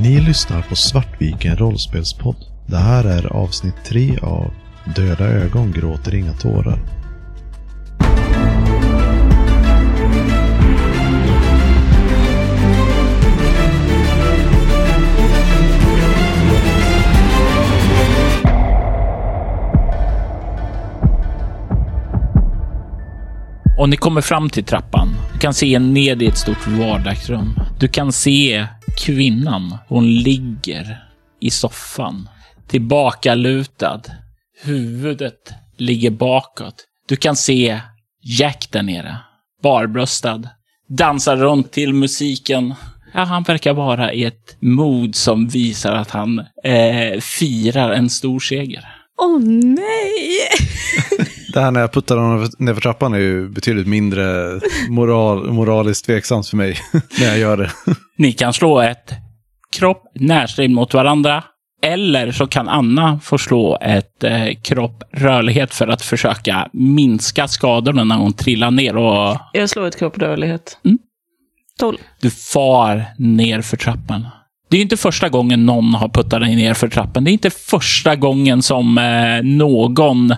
Ni lyssnar på Svartviken rollspelspodd. Det här är avsnitt 3 av Döda ögon gråter inga tårar. Och ni kommer fram till trappan. Du kan se ned i ett stort vardagsrum. Du kan se kvinnan. Hon ligger i soffan. Tillbakalutad. Huvudet ligger bakåt. Du kan se Jack där nere. Barbröstad. Dansar runt till musiken. Ja, han verkar vara i ett mod som visar att han eh, firar en stor seger. Åh oh, nej! Det här när jag puttar honom nerför trappan är ju betydligt mindre moral, moraliskt tveksamt för mig när jag gör det. Ni kan slå ett kropp närstrid mot varandra. Eller så kan Anna få slå ett eh, kropp rörlighet för att försöka minska skadorna när hon trillar ner. Och... Jag slår ett kropp rörlighet. Mm. 12. Du far ner för trappan. Det är inte första gången någon har puttat dig ner för trappen. Det är inte första gången som eh, någon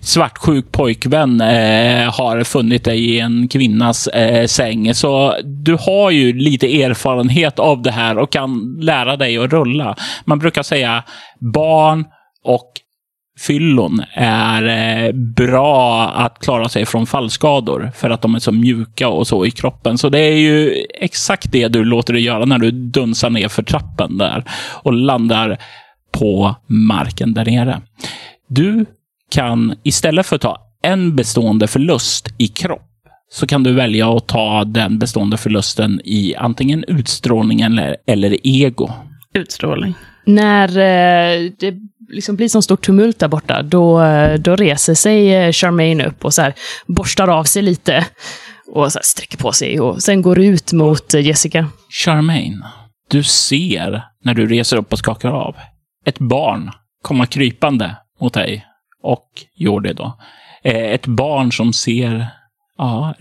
svartsjuk pojkvän eh, har funnit dig i en kvinnas eh, säng. Så du har ju lite erfarenhet av det här och kan lära dig att rulla. Man brukar säga barn och fyllon är eh, bra att klara sig från fallskador för att de är så mjuka och så i kroppen. Så det är ju exakt det du låter dig göra när du dunsar ner för trappen där och landar på marken där nere. Du kan istället för att ta en bestående förlust i kropp så kan du välja att ta den bestående förlusten i antingen utstrålning eller, eller ego. Utstrålning. När eh, det liksom blir sån stort tumult där borta, då, eh, då reser sig eh, Charmaine upp och så här, borstar av sig lite och så här, sträcker på sig och sen går ut mot Jessica. Charmaine, du ser när du reser upp och skakar av ett barn komma krypande mot dig och Jordi då. Ett barn som ser Ja,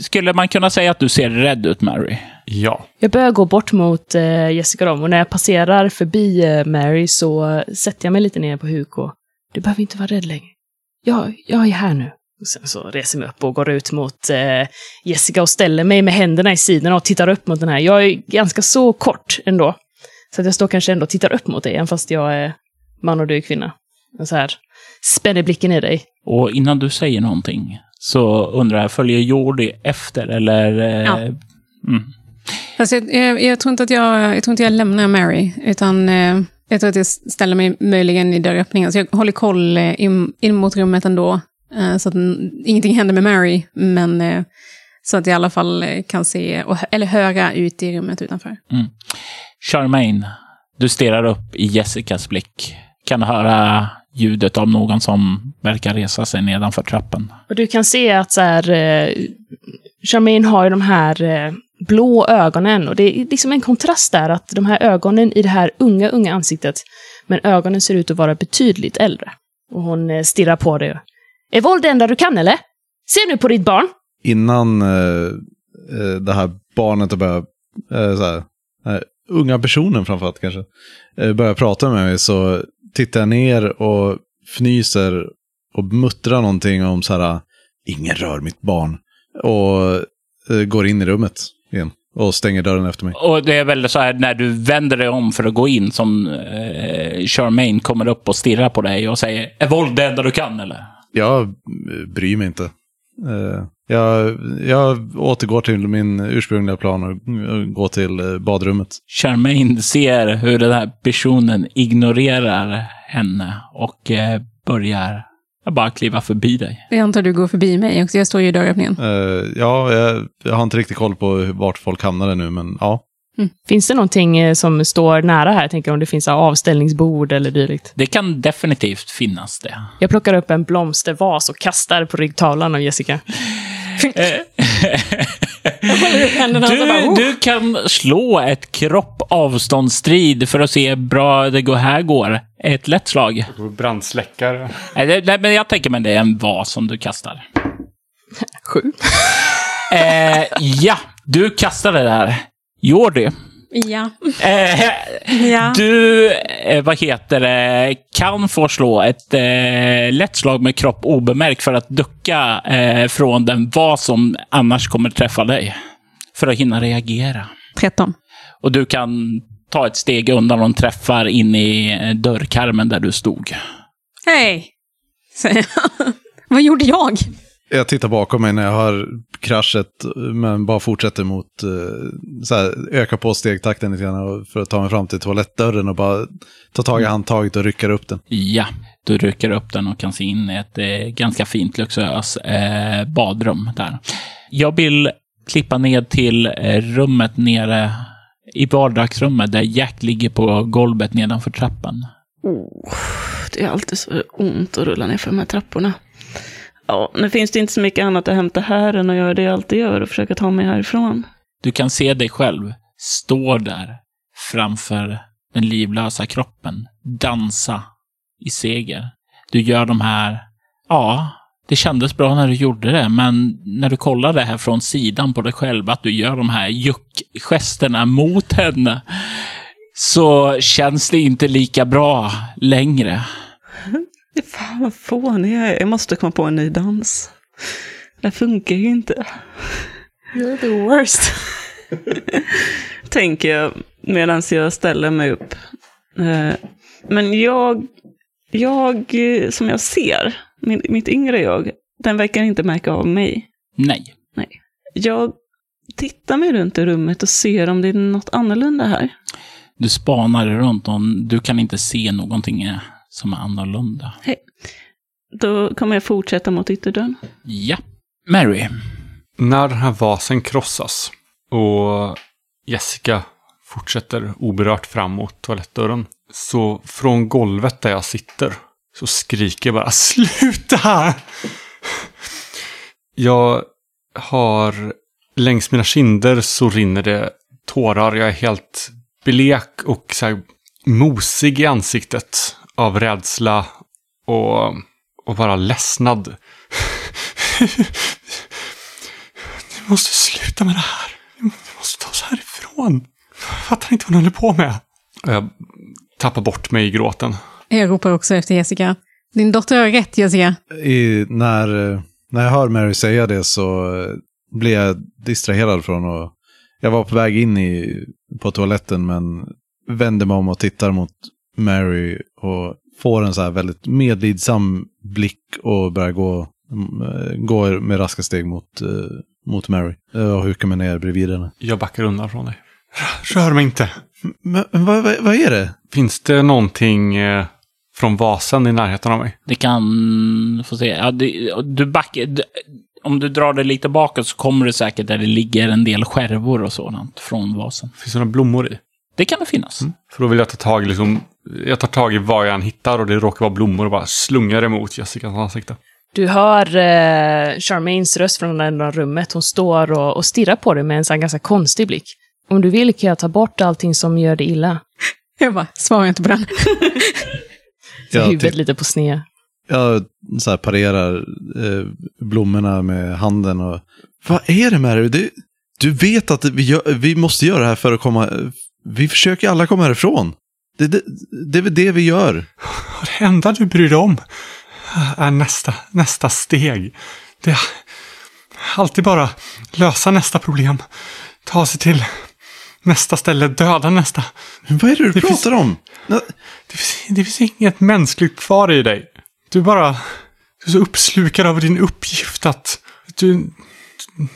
skulle man kunna säga att du ser rädd ut, Mary? Ja. Jag börjar gå bort mot eh, Jessica Rom och när jag passerar förbi eh, Mary så sätter jag mig lite ner på huk och du behöver inte vara rädd längre. Jag, jag är här nu. Och sen så reser jag mig upp och går ut mot eh, Jessica och ställer mig med händerna i sidorna och tittar upp mot den här. Jag är ganska så kort ändå. Så att jag står kanske ändå och tittar upp mot dig, även fast jag är man och du är kvinna. Och så här spänner blicken i dig. Och innan du säger någonting så undrar jag, följer Jordi efter eller? Ja. Mm. Fast jag, jag, jag, tror inte att jag, jag tror inte jag lämnar Mary, utan eh, jag tror att jag ställer mig möjligen i dörröppningen. Så jag håller koll eh, in, in mot rummet ändå, eh, så att ingenting händer med Mary, men eh, så att jag i alla fall eh, kan se, och, eller höra ut i rummet utanför. Mm. Charmaine, du stirrar upp i Jessicas blick. Kan höra ljudet av någon som verkar resa sig nedanför trappen. Och du kan se att så här, eh, Charmaine har ju de här eh, blå ögonen och det är liksom en kontrast där att de här ögonen i det här unga, unga ansiktet, men ögonen ser ut att vara betydligt äldre. Och hon eh, stirrar på dig. Är våld det enda du kan eller? Se nu på ditt barn! Innan eh, eh det här barnet börjar, eh, så här, eh, unga personen framförallt kanske, eh, börjar prata med mig så tittar jag ner och fnyser och muttrar någonting om så här, ingen rör mitt barn. Och eh, går in i rummet igen. Och stänger dörren efter mig. Och det är väl så här när du vänder dig om för att gå in som eh, Charmaine kommer upp och stirrar på dig och säger Är våld det enda du kan eller? Jag bryr mig inte. Uh, jag, jag återgår till min ursprungliga plan och går till eh, badrummet. Charmaine ser hur den här personen ignorerar henne och eh, börjar bara kliva förbi dig. Jag antar du går förbi mig också, jag står ju i dörröppningen. Uh, ja, jag, jag, har inte riktigt koll på vart folk hamnade nu, men ja. Mm. Finns det någonting som står nära här? Jag tänker om det finns avställningsbord eller dylikt. Det kan definitivt finnas det. Jag plockar upp en blomstervas och kastar på ryggtavlan av Jessica. du, du kan slå ett kropp avståndsstrid för att se hur bra det går här går. Ett lätt slag. Brandsläckare. Nej, nej, men jag tänker mig det är en vas som du kastar. Sju. Eh, ja, du kastar det där. Jordi, Ja. Eh, ja. Du, eh, vad heter det, kan få slå ett eh, lätt slag med kropp obemärkt för att ducka eh, från den vad som annars kommer träffa dig. För att hinna reagera. 13. Och du kan ta ett steg undan och träffar in i eh, dörrkarmen där du stod. Hej! säger jag. Vad gjorde jag? Jag tittar bakom mig när jag har kraschet, men bara fortsätter mot, eh, så här, öka på stegtakten lite grann och- för att ta mig fram till toalettdörren och bara ta tag i handtaget och rycka upp den. Ja, du rycker upp den och kan se in i ett eh, ganska fint luxuöst eh, badrum där. Jag vill klippa ned till eh, rummet nere i vardagsrummet där Jack ligger på golvet nedanför trappan. Oh, det är alltid så ont att rulla ner för de här trapporna. Ja, nu finns det inte så mycket annat att hämta här än att göra det jag alltid gör och försöka ta mig härifrån. Du kan se dig själv stå där framför den livlösa kroppen, dansa i seger. Du gör de här, ja, det kändes bra när du gjorde det, men när du kollar det här från sidan på dig själv, att du gör de här juckgesterna mot henne, så känns det inte lika bra längre. Fan vad fånig jag är. Jag måste komma på en ny dans. Det här funkar ju inte. You're the worst. Tänker jag medan jag ställer mig upp. Eh, Men jag, jag eh, som jag ser, min, mitt yngre jag, den verkar inte märka av mig. Nej. Jag tittar mig runt i rummet och ser om det är något annorlunda här. Du spanar runt och du kan inte se någonting som är annorlunda. Då kommer jag fortsätta mot ytterdörren. Ja. Mary. När den här vasen krossas och Jessica fortsätter oberört fram mot toalettdörren. Så från golvet där jag sitter så skriker jag bara sluta! Jag har längs mina kinder så rinner det tårar. Jag är helt blek och så här mosig i ansiktet av rädsla och, och bara ledsnad. Du måste sluta med det här. Vi måste ta oss härifrån. Jag fattar inte vad ni håller på med. Och jag tappar bort mig i gråten. Jag ropar också efter Jessica. Din dotter har rätt, Jessica. I, när, när jag hör Mary säga det så blir jag distraherad från och jag var på väg in i, på toaletten men vänder mig om och tittar mot Mary och får en så här väldigt medlidsam blick och börjar gå, eh, gå med raska steg mot, eh, mot Mary. Eh, Och hukar mig ner bredvid henne. Jag backar undan från dig. Rör- mig inte. Men men vad, vad, vad är det? Finns det någonting från vasen i närheten av mig? Det kan... Få se. Ja, det, du backar... du- Om du drar det lite bakåt så kommer du säkert där det ligger en del skärvor och sådant från vasen. Finns det några blommor i? Det kan det finnas. För då vill jag ta tag i liksom, jag tar tag i vad jag än hittar och det råkar vara blommor och bara slungar emot Jessicas ansikte. Du hör eh, Charmaines röst från det andra rummet. Hon står och, och stirrar på dig med en sån ganska konstig blick. Om du vill kan jag ta bort allting som gör dig illa. Jag bara, svarar inte på den. Så Ja, huvudet typ. lite på sned. Jag så här parerar eh, blommorna med handen och... Vad är det med dig? Du, du vet att vi, gör, vi måste göra det här för att komma... Vi försöker alla komma härifrån. Det, det, det är väl det vi gör. Det enda du bryr dig om är nästa, nästa steg. Det är alltid bara lösa nästa problem. Ta sig till nästa ställe, döda nästa. Men vad är det du Det finns- pratar om? Nå- Det finns, det finns inget mänskligt kvar i dig. Du är bara... Du är så uppslukad av din uppgift att du,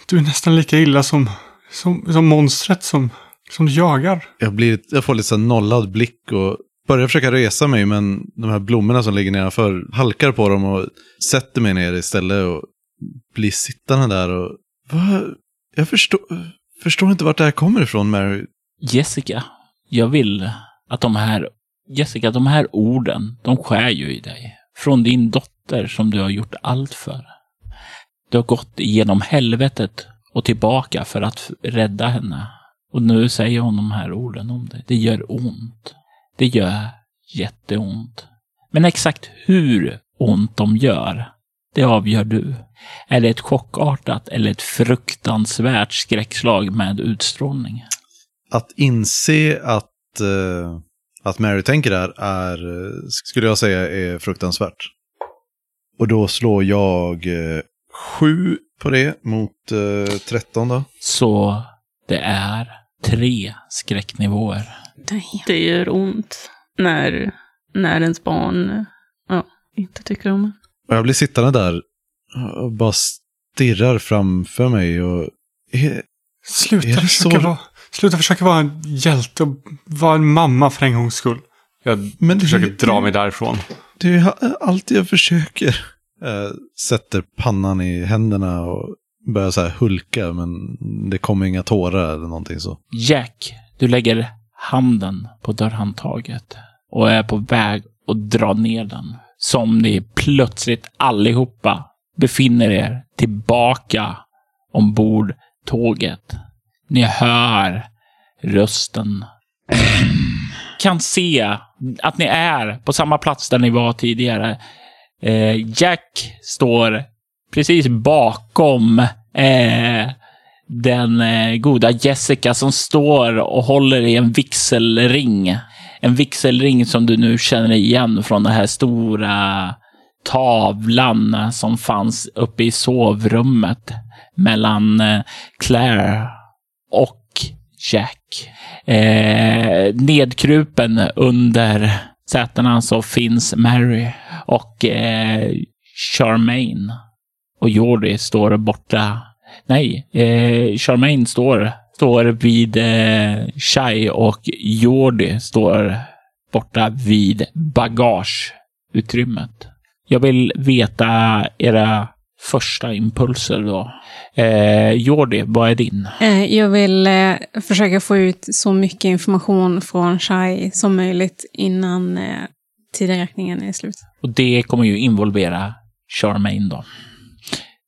du är nästan lika illa som, som, som monstret som, som du jagar. Jag, blir, jag får lite så nollad blick och börjar försöka resa mig, men de här blommorna som ligger nedanför halkar på dem och sätter mig ner istället och blir sittande där och... Vad? Jag förstår, förstår inte vart det här kommer ifrån, Mary. Jessica, jag vill att de här... Jessica, de här orden, de skär ju i dig. Från din dotter som du har gjort allt för. Du har gått igenom helvetet och tillbaka för att rädda henne. Och nu säger hon de här orden om dig. Det gör ont. Det gör jätteont. Men exakt hur ont de gör, det avgör du. Är det ett chockartat eller ett fruktansvärt skräckslag med utstrålning? att inse att, eh, att Mary tänker där är, skulle jag säga, är fruktansvärt. Och då slår jag eh, sju på det mot eh, 13 då. Så det är tre skräcknivåer. Damn. Det gör ont när, när ens barn ja, inte tycker om en. Jag blir sittande där och bara stirrar framför mig och... Är, Sluta, Är det försöka så? vara, sluta försöka vara en hjälte och vara en mamma för en gångs skull. Jag Men det- försöker dra mig därifrån. det är allt jag försöker. Jag sätter pannan i händerna och börjar så här hulka, men det kommer inga tårar eller någonting så. Jack, du lägger handen på dörrhandtaget och är på väg att dra ner den. Som ni plötsligt allihopa befinner er tillbaka ombord tåget. Ni hör rösten. Kan se att ni är på samma plats där ni var tidigare. Eh, Jack står precis bakom eh, den eh, goda Jessica som står och håller i en vigselring. En vigselring som du nu känner igen från den här stora tavlan som fanns uppe i sovrummet mellan eh, Claire och Jack. Eh, nedkrupen under sätena så finns Mary och eh, Charmaine. Och Jordi står borta. Nej, eh, Charmaine står, står vid eh, Shai och Jordi står borta vid bagageutrymmet. Jag vill veta era första impulser då. Eh, Jordi, vad är din? Eh, Jag vill eh, försöka få ut så mycket information från Shai som möjligt innan eh, tideräkningen är slut. Och det kommer ju involvera Charmaine då.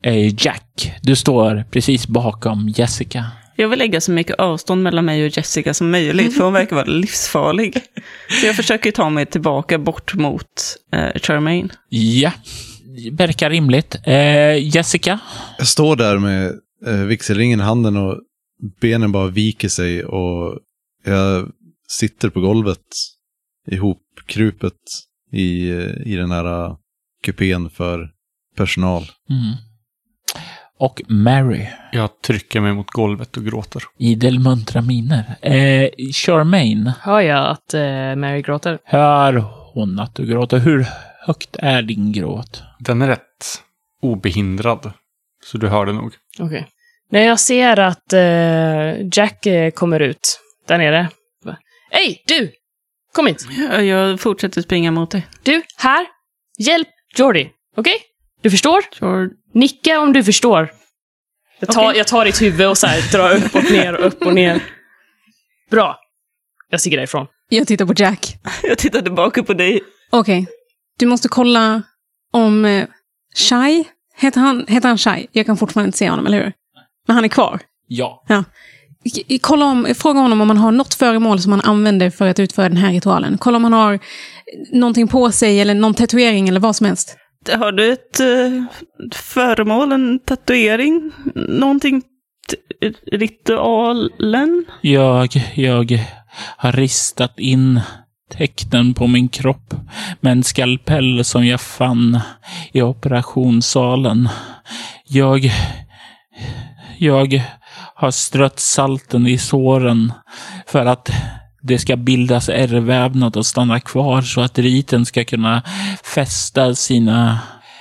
Eh, Jack, du står precis bakom Jessica. Jag vill lägga så mycket avstånd mellan mig och Jessica som möjligt, för hon verkar vara livsfarlig. Så jag försöker ta mig tillbaka bort mot eh, Charmaine. Ja, verkar rimligt. Eh, Jessica? Jag står där med eh, vigselringen i handen och benen bara viker sig och jag sitter på golvet ihopkrupet i, eh, i den här eh, kupén för personal. Mm. Och Mary. Jag trycker mig mot golvet och gråter. Idel muntra miner. Eh, Charmaine, Hör jag att eh, Mary gråter? hör hon att du gråter? Hur högt är din gråt? Den är rätt obehindrad. Så du hör det nog. Okej. När jag ser att eh, Jack eh, kommer ut där nere. Hej, du! Kom hit! Ja, Jag fortsätter springa mot dig. Du, här! Hjälp Jordi, okej? Du förstår? George. Nicka om du förstår. Jag tar, Okej. jag tar ditt huvud och så här, drar upp och ner och upp och ner. Bra. Jag sticker därifrån. Jag tittar på Jack. Jag tittar tillbaka på dig. Okej. Du måste kolla om eh, Shai, heter han, heter han Shai? Jag kan fortfarande inte se honom, eller hur? Men han är kvar. Ja. I- Kolla om, fråga honom om han har något föremål som han använder för att utföra den här ritualen. Kolla om han har någonting på sig eller någon tatuering eller vad som helst. Har du ett eh, föremål, en tatuering, någonting, ritualen? Jag, jag har ristat in tecknen på min kropp med en skalpell som jag fann i operationssalen. Jag... Jag har strött salten i såren för att det ska bildas ärrvävnad och stanna kvar så att riten ska kunna fästa sina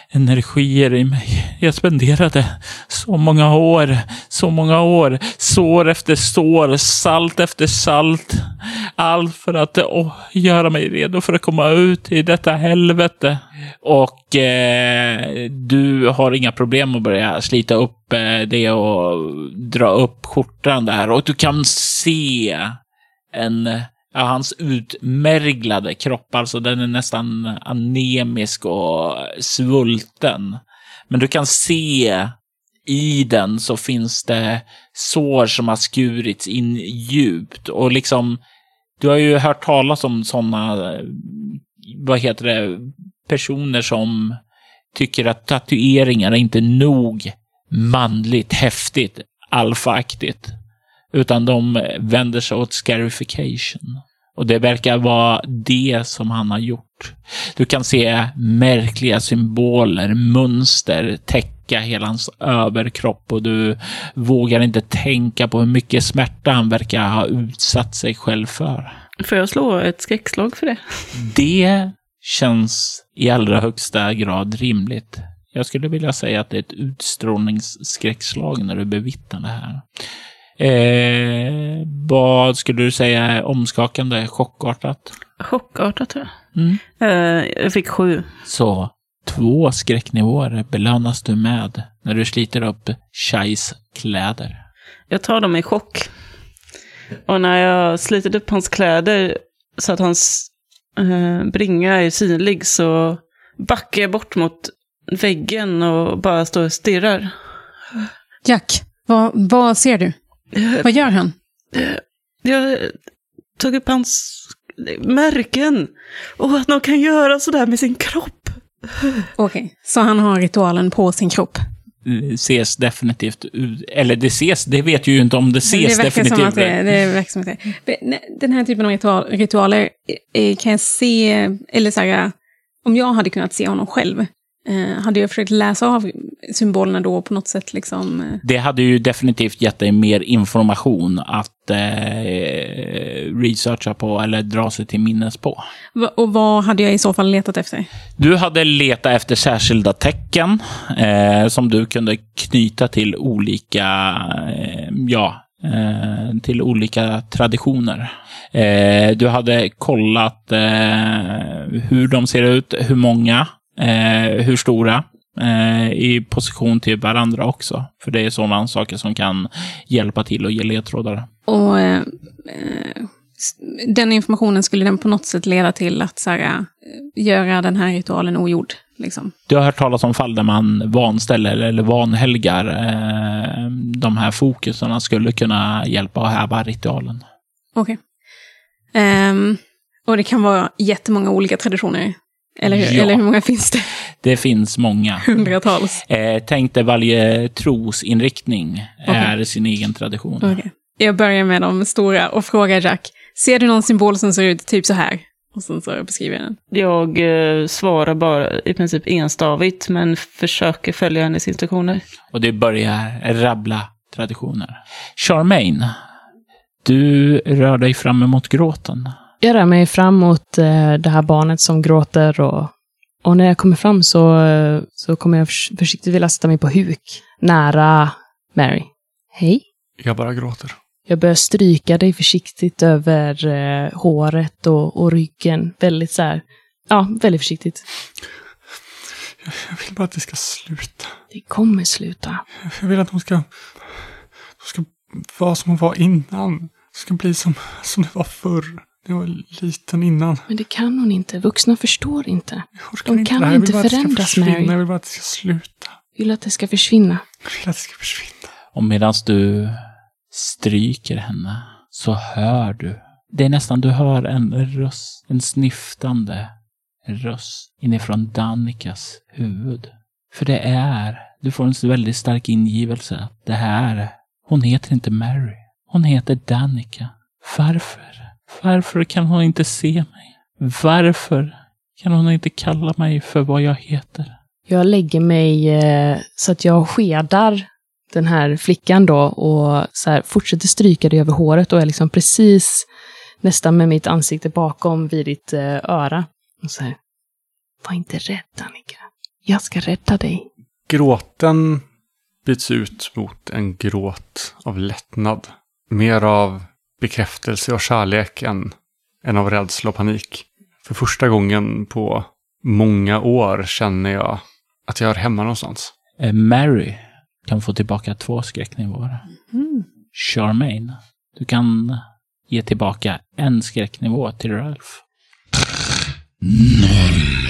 energier i mig. Jag spenderade så många år, så många år, sår efter sår, salt efter salt. Allt för att oh, göra mig redo för att komma ut i detta helvete. Och eh, du har inga problem att börja slita upp eh, det och dra upp skjortan där. Och du kan se en Ja, hans utmärglade kropp, alltså den är nästan anemisk och svulten. Men du kan se i den så finns det sår som har skurits in djupt och liksom du har ju hört talas om sådana, vad heter det, personer som tycker att tatueringar är inte nog manligt, häftigt, alfaaktigt. Utan de vänder sig åt scarification. Och det verkar vara det som han har gjort. Du kan se märkliga symboler, mönster täcka hela hans överkropp och du vågar inte tänka på hur mycket smärta han verkar ha utsatt sig själv för. Får jag slå ett skräckslag för det? Det känns i allra högsta grad rimligt. Jag skulle vilja säga att det är ett utstrålningsskräckslag när du bevittnar det här. Eh, vad skulle du säga är omskakande, chockartat? Chockartat tror jag. Mm. Eh, jag fick sju. Så två skräcknivåer belönas du med när du sliter upp Chais kläder. Jag tar dem i chock. Och när jag slitit upp hans kläder så att hans eh, bringa är synlig så backar jag bort mot väggen och bara står och stirrar. Jack, vad, vad ser du? Vad gör han? Jag tog upp hans märken. Och att någon kan göra sådär med sin kropp. Okej, så han har ritualen på sin kropp? Det ses definitivt ut, eller det ses, det vet ju inte om det ses det definitivt. Som att det, det verkar som att det. Den här typen av ritual, ritualer eh, kan jag se, eller så här, om jag hade kunnat se honom själv, eh, hade jag försökt läsa av symbolerna då på något sätt liksom. eh, Det hade ju definitivt gett dig mer information att eh, researcha på eller dra sig till minnes på. va- Och vad hade jag i så fall letat efter? Du hade letat efter särskilda tecken eh, som du kunde knyta till olika, eh, ja, eh, till olika traditioner. Du hade kollat hur de ser ut, hur många, eh, hur stora, eh, i position till varandra också. För det är sådana saker som kan hjälpa till och ge ledtrådar. Och eh, eh, den informationen skulle den på något sätt leda till att så här, eh, göra den här ritualen ogjord. Liksom. Du har hört talas om fall där man vanställer eller vanhelgar eh, de här fokuserna skulle kunna hjälpa att häva ritualen. Okej. Ehm, och det kan vara jättemånga olika traditioner. Eller hur? Ja. Eller hur många finns det? Det finns många. Hundratals. Eh, tänk dig varje trosinriktning är sin egen tradition. Okej. Jag börjar med de stora och frågar Jack. Ser du någon symbol som ser ut typ så här? Och sen så beskriver jag den. Jag eh, svarar bara i princip enstavigt men försöker följa hennes instruktioner. Och det börjar rabbla traditioner. Charmaine, du rör dig fram emot gråten. Jag rör mig fram mot eh, det här barnet som gråter och, och när jag kommer fram så, eh, så kommer jag förs- försiktigt vilja sätta mig på huk nära Mary. Hej. Jag bara gråter. Jag börjar stryka dig försiktigt över eh, håret och, och ryggen. Väldigt så här, ja, väldigt försiktigt. Jag vill bara att det ska sluta. Det kommer sluta. Jag vill att hon ska, hon ska vara som hon var innan. Det ska bli som, som det var förr. Jag var liten innan. Men det kan hon inte. Vuxna förstår inte. De inte kan det här. Inte förändras. Mary. Jag vill bara att det ska sluta. Vill att det ska försvinna. Jag vill att det ska försvinna. Och medan du stryker henne så hör du. Det är nästan du hör en röst, en snyftande röst inifrån Dannikas huvud. För det är, du får en väldigt stark ingivelse att det här, hon heter inte Mary. Hon heter Danica. Varför? Varför kan hon inte se mig? Varför kan hon inte kalla mig för vad jag heter? Jag lägger mig eh, så att jag skedar den här flickan då och så här, fortsätter stryka dig över håret och är liksom precis nästan med mitt ansikte bakom vid ditt eh, öra. Och så här, var inte rädd Annika. Jag ska rädda dig. Gråten byts ut mot en gråt av lättnad. Mer av bekräftelse och kärlek än, än av rädsla och panik. För första gången på många år känner jag att jag är hemma någonstans. Eh, Mary kan få tillbaka två skräcknivåer. Mm. Charmaine, du kan ge tillbaka en skräcknivå till Ralph. Noll.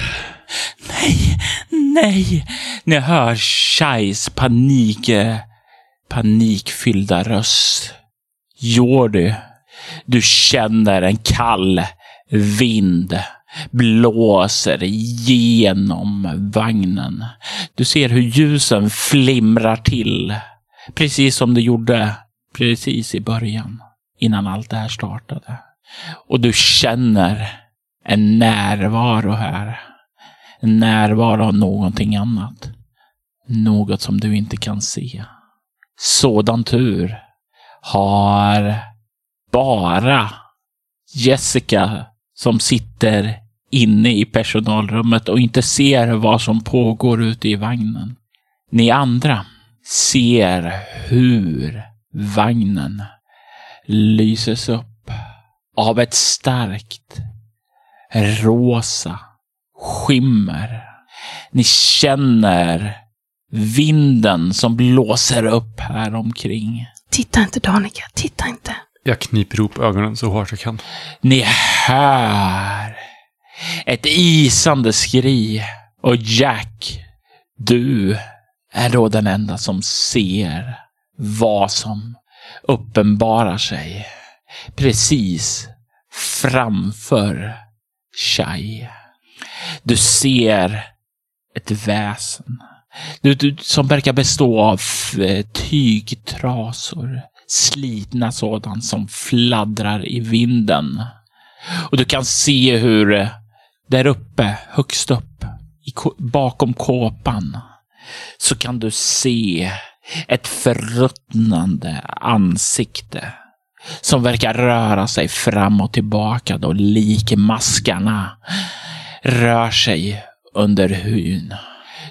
Nej, nej. Ni hör Shais panik, panikfyllda röst. Jordy, du känner en kall vind blåser genom vagnen. Du ser hur ljusen flimrar till, precis som det gjorde precis i början, innan allt det här startade. Och du känner en närvaro här. En närvaro av någonting annat. Något som du inte kan se. Sådan tur har bara Jessica som sitter inne i personalrummet och inte ser vad som pågår ute i vagnen. Ni andra ser hur vagnen lyses upp av ett starkt rosa skimmer. Ni känner vinden som blåser upp här omkring. Titta inte Danica, titta inte. Jag kniper ihop ögonen så hårt jag kan. Ni hör ett isande skri. Och Jack, du är då den enda som ser vad som uppenbarar sig precis framför Shai. Du ser ett väsen du, du, som verkar bestå av eh, tygtrasor. Slitna sådant som fladdrar i vinden. Och du kan se hur eh, där uppe, högst upp, i, bakom kåpan, så kan du se ett förruttnande ansikte som verkar röra sig fram och tillbaka då likmaskarna rör sig under hyn.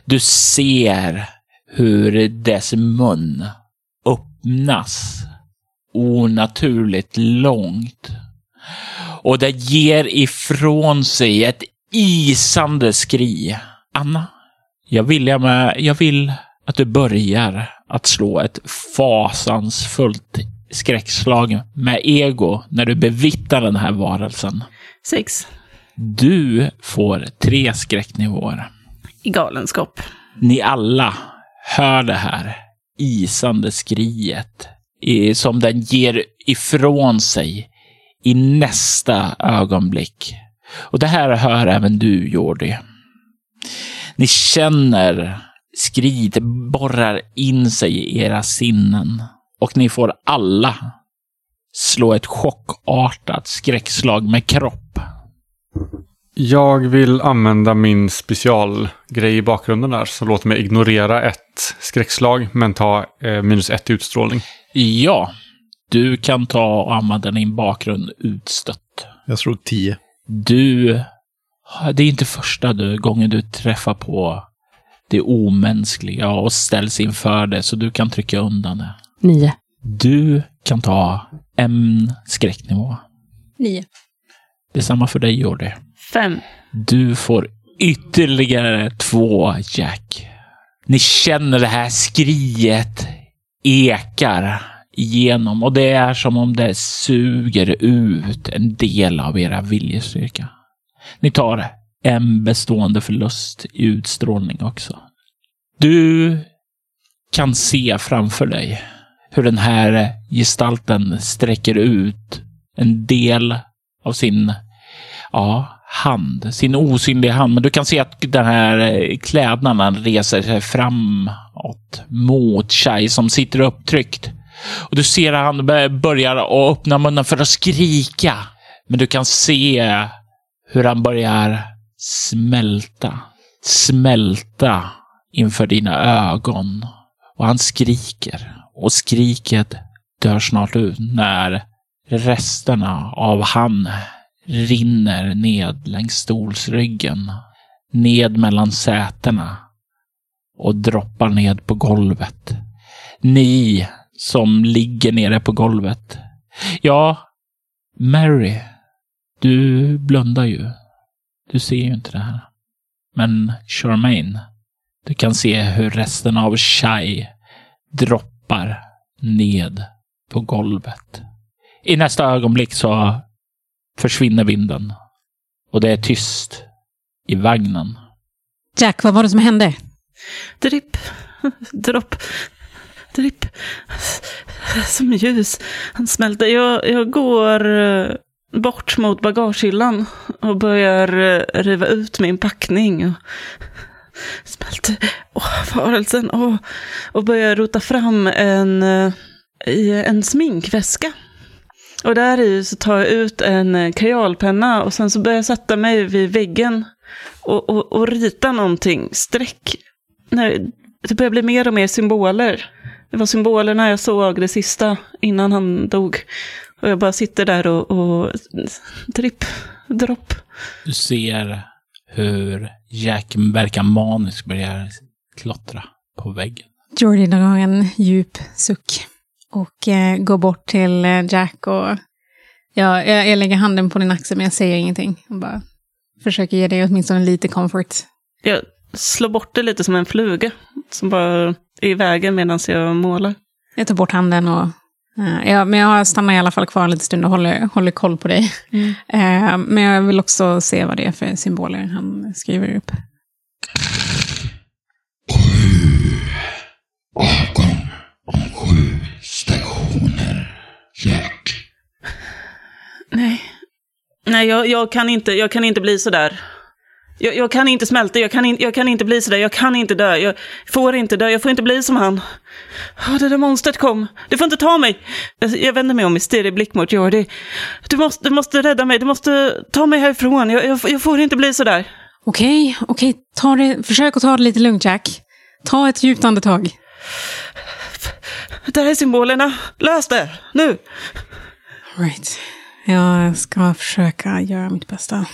Du ser hur dess mun öppnas onaturligt långt. Och det ger ifrån sig ett isande skri. Anna, jag vill, jag vill att du börjar att slå ett fasansfullt skräckslag med ego när du bevittnar den här varelsen. Sex. Du får tre skräcknivåer i galenskap. Ni alla hör det här isande skriet som den ger ifrån sig i nästa ögonblick. Och det här hör även du, Jordi. Ni känner skriet borrar in sig i era sinnen och ni får alla slå ett chockartat skräckslag med kropp. Jag vill använda min specialgrej i bakgrunden där, så låt mig ignorera ett skräckslag, men ta eh, minus ett i utstrålning. Ja, du kan ta och använda din bakgrund utstött. Jag slog tio. Du, det är inte första du, gången du träffar på det omänskliga och ställs inför det, så du kan trycka undan det. Nio. Du kan ta en skräcknivå. Nio. Detsamma för dig, Jordi. Fem. Du får ytterligare två, Jack. Ni känner det här skriet ekar igenom och det är som om det suger ut en del av era viljestyrka. Ni tar en bestående förlust i utstrålning också. Du kan se framför dig hur den här gestalten sträcker ut en del av sin ja, hand, sin osynliga hand. Men du kan se att den här eh, klädnaden reser sig framåt mot Chai som sitter upptryckt. Och du ser att han börjar att öppna munnen för att skrika. Men du kan se hur han börjar smälta. Smälta inför dina ögon. Och han skriker. Och skriket dör snart ut när resterna av han rinner ned längs stolsryggen, ned mellan sätena och droppar ned på golvet. Ni som ligger nere på golvet. Ja, Mary, du blundar ju. Du ser ju inte det här. Men Charmaine, du kan se hur resten av Shai droppar ned på golvet. I nästa ögonblick så försvinner vinden. Och det är tyst i vagnen. Jack, vad var det som hände? Dripp, dropp, dripp. Som ljus. Han smälter. Jag, jag går eh, bort mot bagagehyllan och börjar eh, riva ut min packning. Och smälter. Åh, varelsen. Åh. Och börjar rota fram en, eh, i en sminkväska. Och där i så tar jag ut en eh, kajalpenna och sen så börjar jag sätta mig vid väggen och, och, och rita någonting. Streck. Nej, det börjar bli mer och mer symboler. Det var symbolerna jag såg det sista innan han dog. Och jag bara sitter där och, och tripp, dropp. Du ser hur Jack verkar manisk börjar klottra på väggen. Jordi drar en djup suck och eh, går bort till eh, Jack och ja, jag, jag lägger handen på din axel men jag säger ingenting. Och bara försöker ge dig åtminstone lite comfort. Jag slår bort det lite som en fluga som bara är i vägen medan jag målar. Jag tar bort handen och eh, ja, men jag stannar i alla fall kvar en liten stund och håller, håller koll på dig. Eh, men jag vill också se vad det är för symboler han skriver upp. Avgång om sju stationer. Jack. Nej. Nej, jag, jag, kan inte, jag kan inte bli sådär. Jag, jag kan inte smälta, jag kan, in, jag kan inte bli sådär, jag kan inte dö. Jag får inte dö, jag får inte bli som han. Oh, det där monstret kom. Det får inte ta mig. Jag, jag vänder mig om i stirrig blick mot Jordi. Du måste, du måste rädda mig, du måste ta mig härifrån. Jag, jag, jag får inte bli sådär. Okej, okej, ta det, försök att ta det lite lugnt Jack. Ta ett djupt andetag. Där är symbolerna. Lös det, nu. Right. Jag ska försöka göra mitt bästa.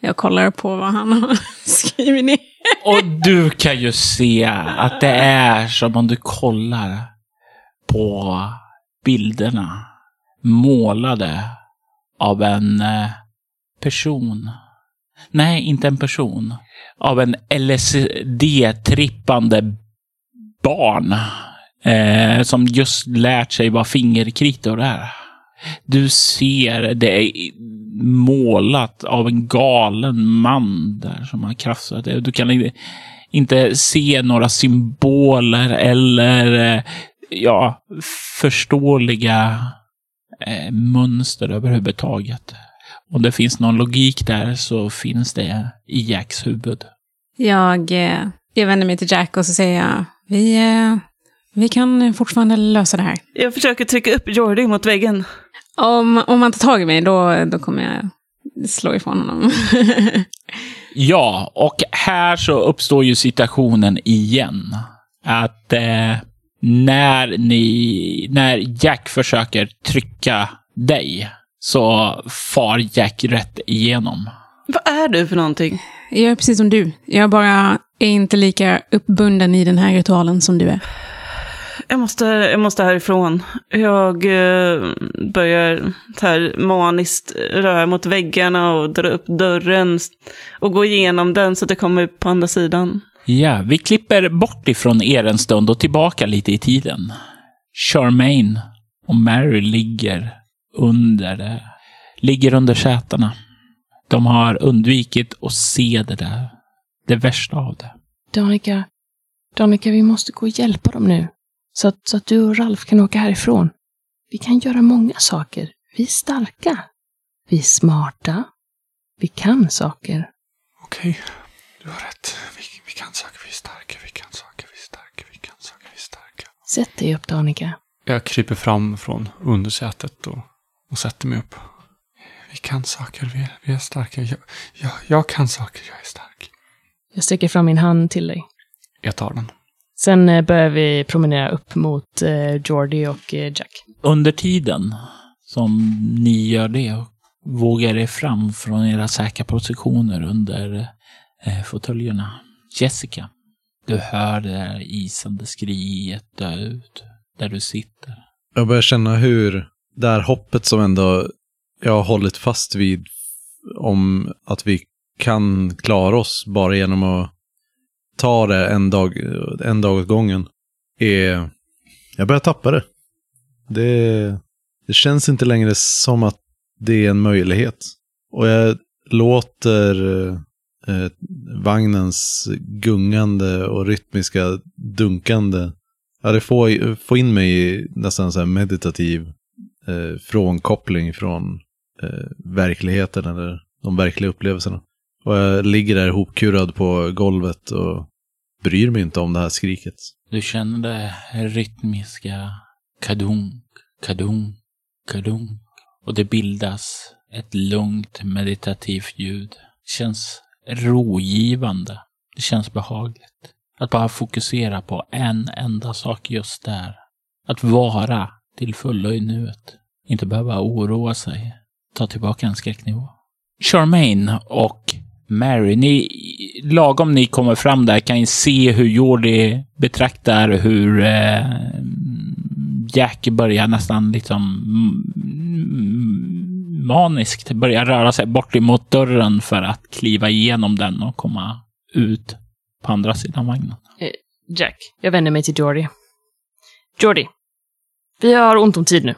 Jag kollar på vad han har skrivit ner. Och du kan ju se att det är som om du kollar på bilderna målade av en eh, person. Nej, inte en person. Av en LSD-trippande barn. Eh, som just lärt sig vad fingerkritor är. Du ser det är målat av en galen man där som har krafsat det. Du kan inte- inte se några symboler eller eh, ja, förståeliga eh, mönster överhuvudtaget. Om det finns någon logik där så finns det i Jacks huvud. Jag, eh, jag vänder mig till Jack och så säger jag, vi, vi kan fortfarande lösa det här. Jag försöker trycka upp Jordi mot väggen. Om, om man tar tag i mig, då, då kommer jag slå ifrån honom. Ja, och här så uppstår ju situationen igen. Att eh, när ni, när Jack försöker trycka dig så far Jack rätt igenom. Vad är du för någonting? jag är precis som du. Jag bara är inte lika uppbunden i den här ritualen som du är. Jag måste, jag måste härifrån. Jag eh, börjar här maniskt röra mot väggarna och dra upp dörren och gå igenom den så att jag kommer upp på andra sidan. Ja, vi klipper bort ifrån er en stund och tillbaka lite i tiden. Charmaine och Mary ligger under, det- ligger under sätena. De har undvikit att se det där. Det värsta av det. Danica, Danica, vi måste gå och hjälpa dem nu. Så att, så att du och Ralf kan åka härifrån. Vi kan göra många saker. Vi är starka. Vi är smarta. Vi kan saker. Okej, du har rätt. Vi, vi kan saker, vi är starka, vi kan saker, vi är starka, vi kan saker, vi är starka. Sätt dig upp, Danica. Jag kryper fram från undersätet och, och sätter mig upp. Vi kan saker, vi är, vi är starka. Jag, jag, jag kan saker, jag är stark. Jag sträcker fram min hand till dig. Jag tar den. Sen eh, börjar vi promenera upp mot eh, Jordi och eh, Jack. Under tiden som ni gör det vågar er fram från era säkra positioner under eh, fåtöljerna. Jessica, du hör det där isande skriet dö ut där du sitter. Jag börjar känna hur det här hoppet som ändå jag har hållit fast vid om att vi kan klara oss bara genom att ta det en dag, en dag åt gången. Är, jag börjar tappa det. det. Det känns inte längre som att det är en möjlighet. Och jag låter eh, vagnens gungande och rytmiska dunkande Ja, det får, får in mig i nästan så här meditativ eh, frånkoppling från eh, verkligheten eller de verkliga upplevelserna. Och jag ligger där hopkurad på golvet och bryr mig inte om det här skriket. Du känner det rytmiska kadunk, kadunk, kadunk. Och det bildas ett lugnt meditativt ljud. Det känns rogivande. Det känns behagligt. Att bara fokusera på en enda sak just där. Att vara till fullo i nuet. Inte behöva oroa sig. Ta tillbaka en skräcknivå. Charmaine och Mary, ni, lagom ni kommer fram där kan ni se hur Jordi betraktar hur eh, Jack börjar nästan liksom mm, maniskt börja röra sig bort emot dörren för att kliva igenom den och komma ut på andra sidan vagnen. Jack, jag vänder mig till Jordi. Jordi, vi har ont om tid nu.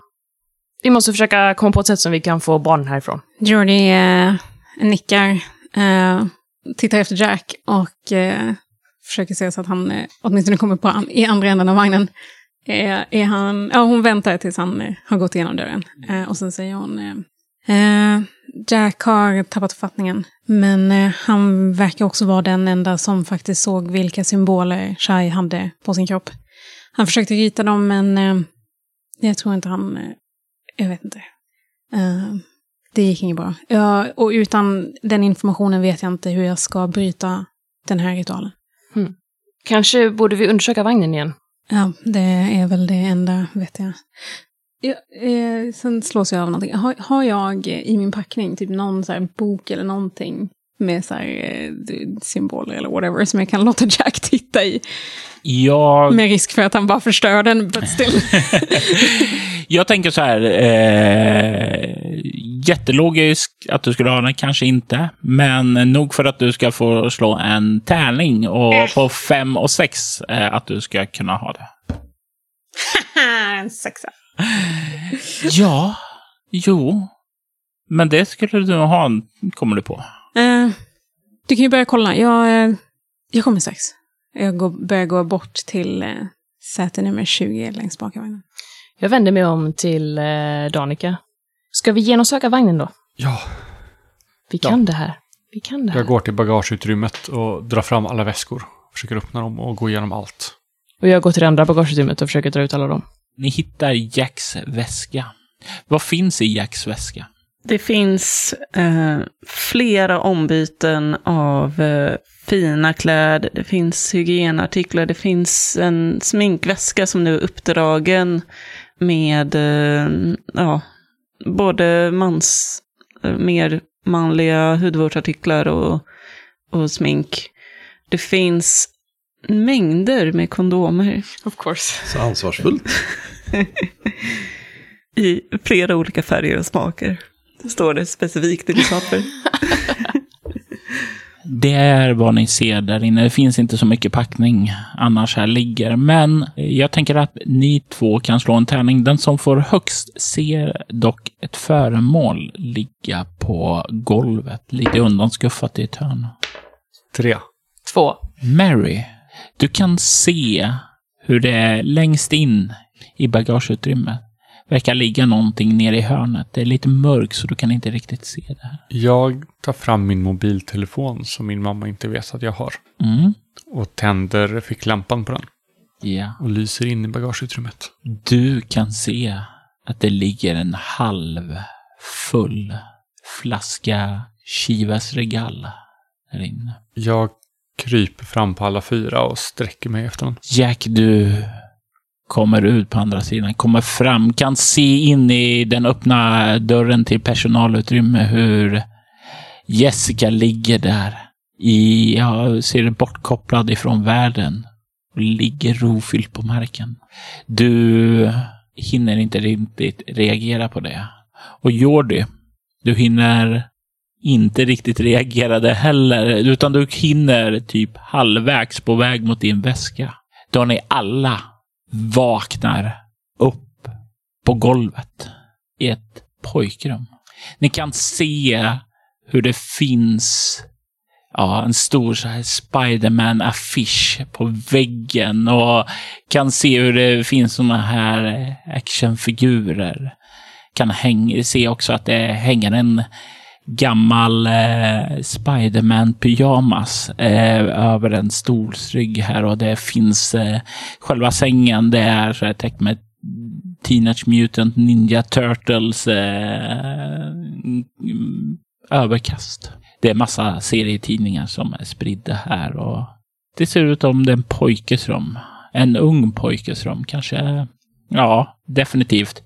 Vi måste försöka komma på ett sätt som vi kan få barnen härifrån. Jordi eh, nickar, eh, tittar efter Jack och eh, försöker se så att han eh, åtminstone kommer på an- i andra änden av vagnen. Eh, är han, ja, hon väntar tills han eh, har gått igenom dörren. Eh, och sen säger hon, eh, eh Jack har tappat författningen. Men eh, han verkar också vara den enda som faktiskt såg vilka symboler Shai hade på sin kropp. Han försökte rita dem, men eh, jag tror inte han... Eh, jag vet inte. Eh, det gick inget bra. Ja, och utan den informationen vet jag inte hur jag ska bryta den här ritualen. Kanske borde vi undersöka vagnen igen. Ja, det är väl det enda, vet jag. Ja, eh, sen slås jag av någonting. Har, har jag i min packning typ någon så här bok eller någonting med så här, eh, symboler eller whatever som jag kan låta Jack titta i? Jag Med risk för att han bara förstör den, but still. Jag tänker så här. Eh, jättelogisk att du skulle ha den, kanske inte. Men nog för att du ska få slå en tärning och på fem och sex eh, att du ska kunna ha det. en sexa. Ja, jo. Men det skulle du ha, kommer du på. Eh, du kan ju börja kolla. Jag, eh, jag kommer strax. Jag går, börjar gå bort till eh, säte nummer 20 längst bak i vagnen. Jag vänder mig om till eh, Danica. Ska vi genomsöka vagnen då? Ja, Vi Ja. kan det här. Vi kan det här. jag går till bagageutrymmet och drar fram alla väskor. Försöker öppna dem och gå igenom allt. Och jag går till det andra bagageutrymmet och försöker dra ut alla dem. Ni hittar Jacks väska. Vad finns i Jacks väska? Det finns eh, flera ombyten av eh, fina kläder, det finns hygienartiklar, det finns en sminkväska som nu är uppdragen med eh, ja, både mans, eh, mer manliga hudvårdsartiklar och, och smink. Det finns mängder med kondomer Of course. Så ansvarsfullt. i flera olika färger och smaker. Står det specifikt i ditt papper. Det är vad ni ser där inne. Det finns inte så mycket packning annars här ligger. Men jag tänker att ni två kan slå en tärning. Den som får högst ser dock ett föremål ligga på golvet. Lite undanskuffat i ett hörn. Tre. Två. Mary, du kan se hur det längst in i bagageutrymmet verkar ligga någonting nere i hörnet. Det är lite mörkt så du kan inte riktigt se det här. Jag tar fram min mobiltelefon som min mamma inte vet att jag har. Mm. Och tänder ficklampan på den. Ja. Och lyser in i bagageutrymmet. Du kan se att det ligger en halv full flaska Chivas Regal där inne. Jag kryper fram på alla fyra och sträcker mig efter den. Jack, du kommer ut på andra sidan, kommer fram, kan se in i den öppna dörren till personalutrymme hur Jessica ligger där i, jag ser bortkopplad ifrån världen och ligger rofylld på marken. Du hinner inte riktigt reagera på det. Och Jordi, du hinner inte riktigt reagera det heller, utan du hinner typ halvvägs på väg mot din väska. Då har ni alla vaknar upp på golvet i ett pojkrum. Ni kan se hur det finns ja, en stor så här Spiderman-affisch på väggen och kan se hur det finns såna här actionfigurer. Kan häng, se också att det hänger en gammal eh, Spiderman-pyjamas eh, över en stolsrygg här och det finns eh, själva sängen. Det är täckt med Teenage Mutant Ninja Turtles eh, överkast. Det är massa serietidningar som är spridda här och det ser ut som det är en pojkes rum. En ung pojkes rum. Kanske, ja, definitivt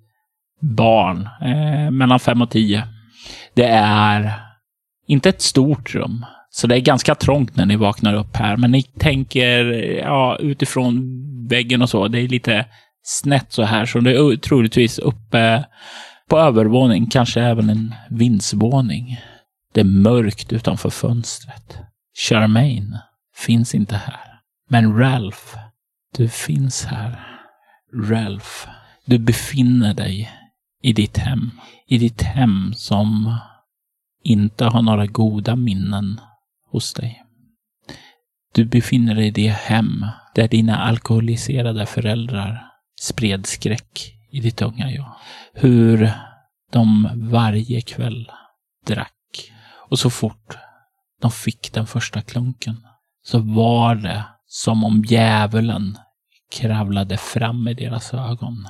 barn. Eh, mellan fem och tio. Det är inte ett stort rum. Så det är ganska trångt när ni vaknar upp här. Men ni tänker, ja, utifrån väggen och så. Det är lite snett så här. Så det är troligtvis uppe på övervåning. Kanske även en vindsvåning. Det är mörkt utanför fönstret. Charmaine finns inte här. Men Ralph, du finns här. Ralph, du befinner dig i ditt hem. I ditt hem som inte har några goda minnen hos dig. Du befinner dig i det hem där dina alkoholiserade föräldrar spred skräck i ditt unga jag. Hur de varje kväll drack. Och så fort de fick den första klunken så var det som om djävulen kravlade fram i deras ögon.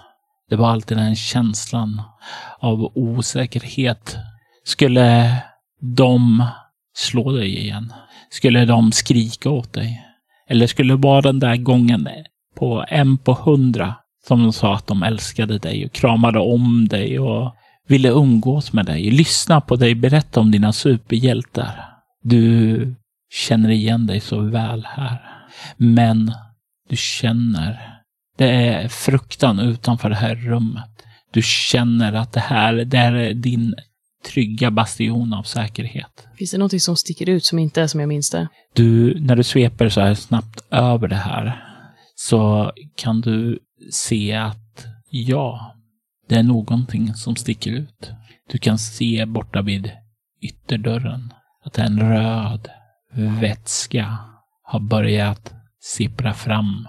Det var alltid den känslan av osäkerhet. Skulle de slå dig igen? Skulle de skrika åt dig? Eller skulle det vara den där gången på en på hundra som de sa att de älskade dig och kramade om dig och ville umgås med dig, lyssna på dig, berätta om dina superhjältar. Du känner igen dig så väl här. Men du känner, det är fruktan utanför det här rummet. Du känner att det här, det här är din trygga bastion av säkerhet. Finns det någonting som sticker ut som inte är som jag minns det? Du, när du sveper så här snabbt över det här så kan du se att ja, det är någonting som sticker ut. Du kan se borta vid ytterdörren att en röd vätska har börjat sippra fram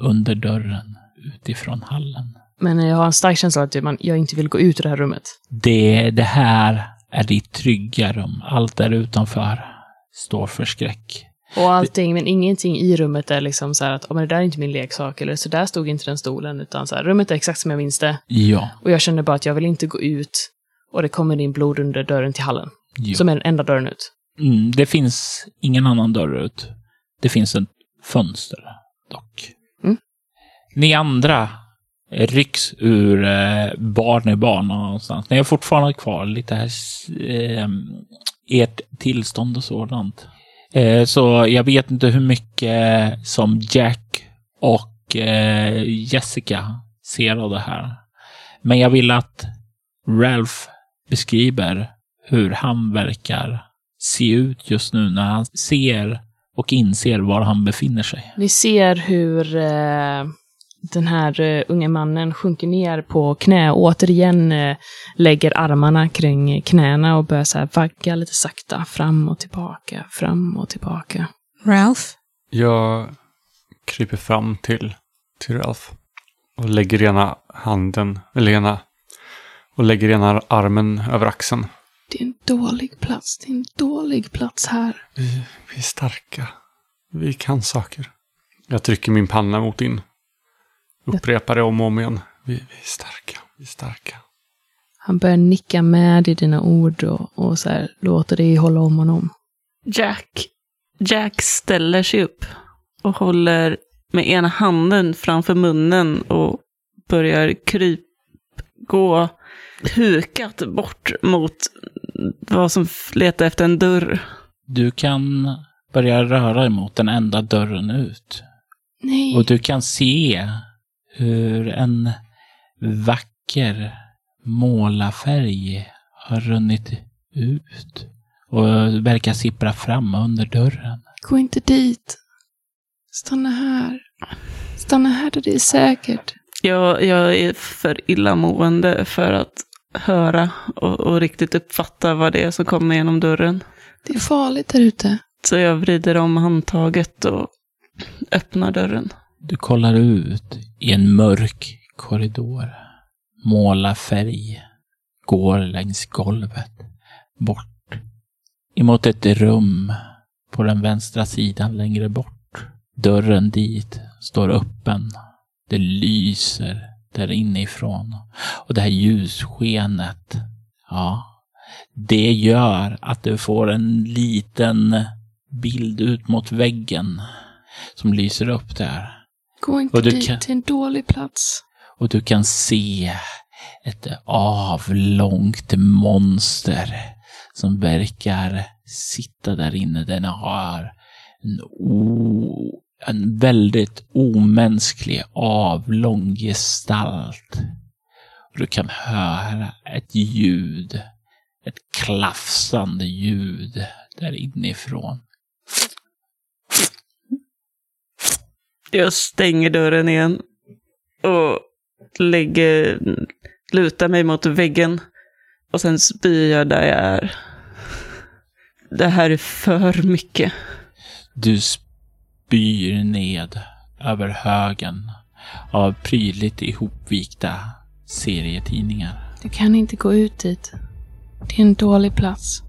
under dörren utifrån hallen. Men jag har en stark känsla att jag inte vill gå ut ur det här rummet. Det, det här är ditt trygga rum. Allt där utanför står för skräck. Och allting, men ingenting i rummet är liksom så här att, oh, men det där är inte min leksak, eller så där stod inte den stolen, utan så här, rummet är exakt som jag minns det. Ja. Och jag känner bara att jag vill inte gå ut och det kommer in blod under dörren till hallen. ja. Som är den enda dörren ut. Mm, det finns ingen annan dörr ut. Det finns ett fönster dock. Ni andra rycks ur eh, barn i barn någonstans. Ni är fortfarande kvar lite här, eh, ert tillstånd och sådant. Eh, så jag vet inte hur mycket som Jack och eh, Jessica ser av det här. Men jag vill att Ralph beskriver hur han verkar se ut just nu när han ser och inser var han befinner sig. Ni ser hur eh, den här eh, unge mannen sjunker ner på knä och återigen eh, lägger armarna kring knäna och börjar så här vagga lite sakta fram och tillbaka, fram och tillbaka. Ralph? Jag kryper fram till, till Ralph. Och lägger ena handen, eller ena, och lägger ena armen över axeln. Det är en dålig plats, det är en dålig plats här. Vi, vi är starka. Vi kan saker. Jag trycker min panna mot din. Upprepar det om och om igen. Vi, vi är starka, vi är starka. Han börjar nicka med i dina ord och, och så här, låter dig hålla om honom. Jack, Jack ställer sig upp och håller med ena handen framför munnen och börjar kryp, gå hukat bort mot vad som letar efter en dörr. Du kan börja röra dig mot den enda dörren ut. Nej. Och du kan se hur en vacker målarfärg har runnit ut och verkar sippra fram under dörren. Gå inte dit. Stanna här. Stanna här där det är säkert. Jag, jag är för illamående för att höra och, och riktigt uppfatta vad det är som kommer genom dörren. Det är farligt där ute. Så jag vrider om handtaget och öppnar dörren. Du kollar ut i en mörk korridor. Målarfärg går längs golvet bort emot ett rum på den vänstra sidan längre bort. Dörren dit står öppen. Det lyser. där inifrån. Och det här ljusskenet, ja, det gör att du får en liten bild ut mot väggen som lyser upp där. Gå inte Och du dit kan- till en dålig plats. Och du kan se ett avlångt monster som verkar sitta där inne. Den har en, o, en väldigt omänsklig avlång gestalt. Och du kan höra ett ljud, ett klafsande ljud där inifrån. Jag stänger dörren igen och lägger, lutar mig mot väggen. Och sen spyr jag där jag är. Det här är för mycket. Du spyr ned över högen av prydligt ihopvikta serietidningar. Du kan inte gå ut dit. Det är en dålig plats.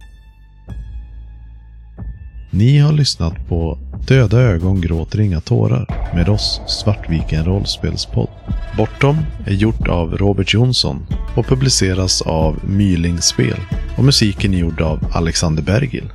Ni har lyssnat på Döda ögon gråter inga tårar med oss Svartviken rollspelspodd. Bortom är gjort av Robert Jonsson och publiceras av Myling Spel. och musiken är gjord av Alexander Bergil.